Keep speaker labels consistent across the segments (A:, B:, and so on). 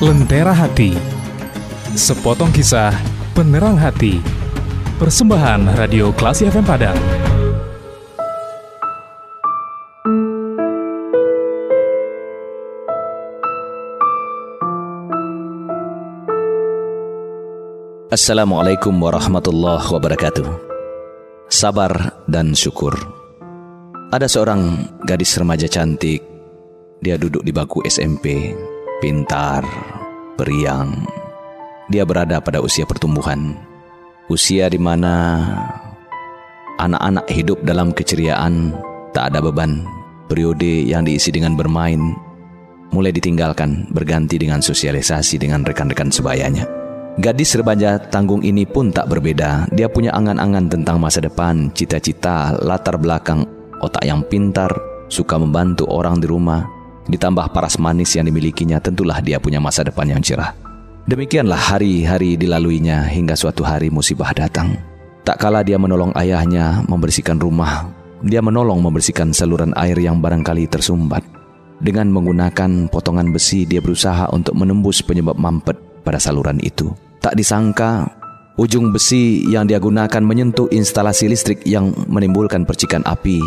A: Lentera Hati. Sepotong kisah penerang hati. Persembahan Radio Klasi FM Padang.
B: Assalamualaikum warahmatullahi wabarakatuh. Sabar dan syukur. Ada seorang gadis remaja cantik. Dia duduk di bangku SMP Pintar, periang Dia berada pada usia pertumbuhan Usia di mana Anak-anak hidup dalam keceriaan Tak ada beban Periode yang diisi dengan bermain Mulai ditinggalkan berganti dengan sosialisasi dengan rekan-rekan sebayanya Gadis remaja tanggung ini pun tak berbeda. Dia punya angan-angan tentang masa depan, cita-cita, latar belakang, otak yang pintar, suka membantu orang di rumah. Ditambah paras manis yang dimilikinya, tentulah dia punya masa depan yang cerah. Demikianlah hari-hari dilaluinya hingga suatu hari musibah datang. Tak kala dia menolong ayahnya membersihkan rumah, dia menolong membersihkan saluran air yang barangkali tersumbat. Dengan menggunakan potongan besi, dia berusaha untuk menembus penyebab mampet pada saluran itu. Tak disangka, ujung besi yang dia gunakan menyentuh instalasi listrik yang menimbulkan percikan api.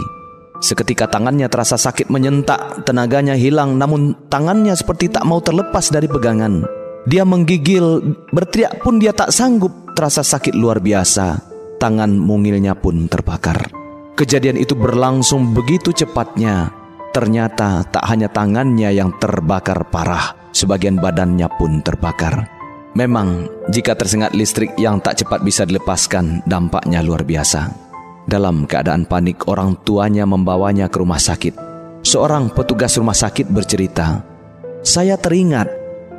B: Seketika tangannya terasa sakit menyentak, tenaganya hilang namun tangannya seperti tak mau terlepas dari pegangan. Dia menggigil, berteriak pun dia tak sanggup, terasa sakit luar biasa. Tangan mungilnya pun terbakar. Kejadian itu berlangsung begitu cepatnya. Ternyata tak hanya tangannya yang terbakar parah, sebagian badannya pun terbakar. Memang, jika tersengat listrik yang tak cepat bisa dilepaskan, dampaknya luar biasa. Dalam keadaan panik, orang tuanya membawanya ke rumah sakit. Seorang petugas rumah sakit bercerita, "Saya teringat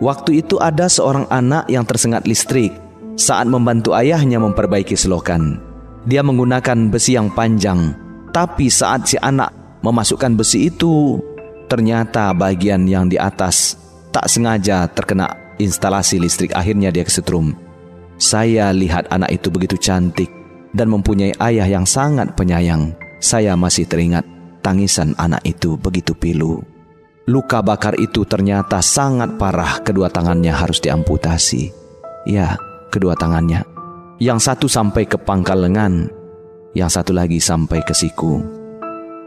B: waktu itu ada seorang anak yang tersengat listrik saat membantu ayahnya memperbaiki selokan. Dia menggunakan besi yang panjang, tapi saat si anak memasukkan besi itu, ternyata bagian yang di atas tak sengaja terkena instalasi listrik akhirnya dia kesetrum. Saya lihat anak itu begitu cantik dan mempunyai ayah yang sangat penyayang. Saya masih teringat tangisan anak itu begitu pilu. Luka bakar itu ternyata sangat parah kedua tangannya harus diamputasi. Ya, kedua tangannya. Yang satu sampai ke pangkal lengan, yang satu lagi sampai ke siku.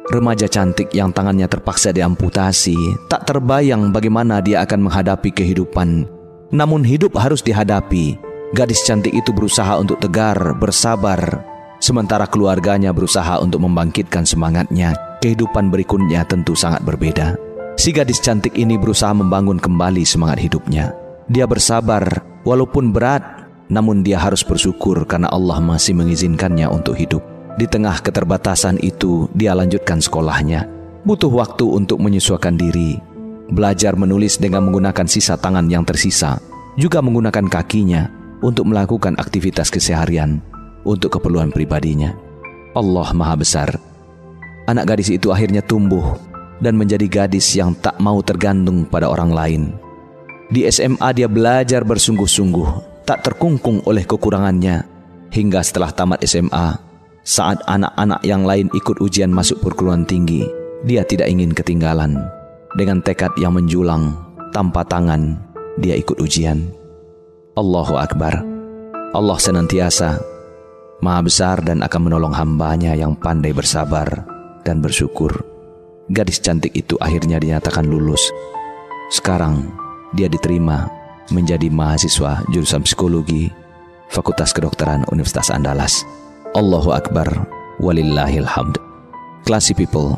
B: Remaja cantik yang tangannya terpaksa diamputasi, tak terbayang bagaimana dia akan menghadapi kehidupan. Namun hidup harus dihadapi. Gadis cantik itu berusaha untuk tegar, bersabar, sementara keluarganya berusaha untuk membangkitkan semangatnya. Kehidupan berikutnya tentu sangat berbeda. Si gadis cantik ini berusaha membangun kembali semangat hidupnya. Dia bersabar, walaupun berat, namun dia harus bersyukur karena Allah masih mengizinkannya untuk hidup. Di tengah keterbatasan itu, dia lanjutkan sekolahnya. Butuh waktu untuk menyesuaikan diri, belajar menulis dengan menggunakan sisa tangan yang tersisa, juga menggunakan kakinya untuk melakukan aktivitas keseharian untuk keperluan pribadinya. Allah Maha Besar. Anak gadis itu akhirnya tumbuh dan menjadi gadis yang tak mau tergantung pada orang lain. Di SMA dia belajar bersungguh-sungguh, tak terkungkung oleh kekurangannya. Hingga setelah tamat SMA, saat anak-anak yang lain ikut ujian masuk perguruan tinggi, dia tidak ingin ketinggalan. Dengan tekad yang menjulang, tanpa tangan, dia ikut ujian. Allahu Akbar. Allah senantiasa Maha besar dan akan menolong hambanya yang pandai bersabar dan bersyukur. Gadis cantik itu akhirnya dinyatakan lulus. Sekarang dia diterima menjadi mahasiswa jurusan psikologi Fakultas Kedokteran Universitas Andalas. Allahu Akbar, walillahil hamd. Classy people,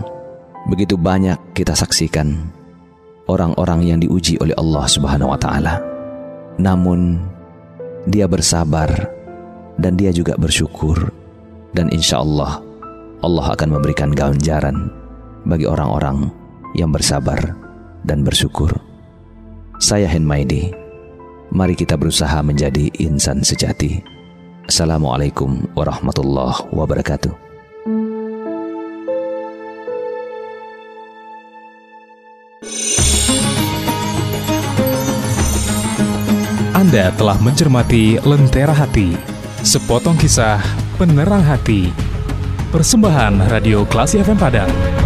B: begitu banyak kita saksikan orang-orang yang diuji oleh Allah Subhanahu wa taala. Namun dia bersabar dan dia juga bersyukur dan insya Allah Allah akan memberikan ganjaran bagi orang-orang yang bersabar dan bersyukur. Saya Henmaidi. Mari kita berusaha menjadi insan sejati. Assalamualaikum warahmatullahi wabarakatuh.
A: Anda telah mencermati Lentera Hati, sepotong kisah penerang hati. Persembahan Radio Klasi FM Padang.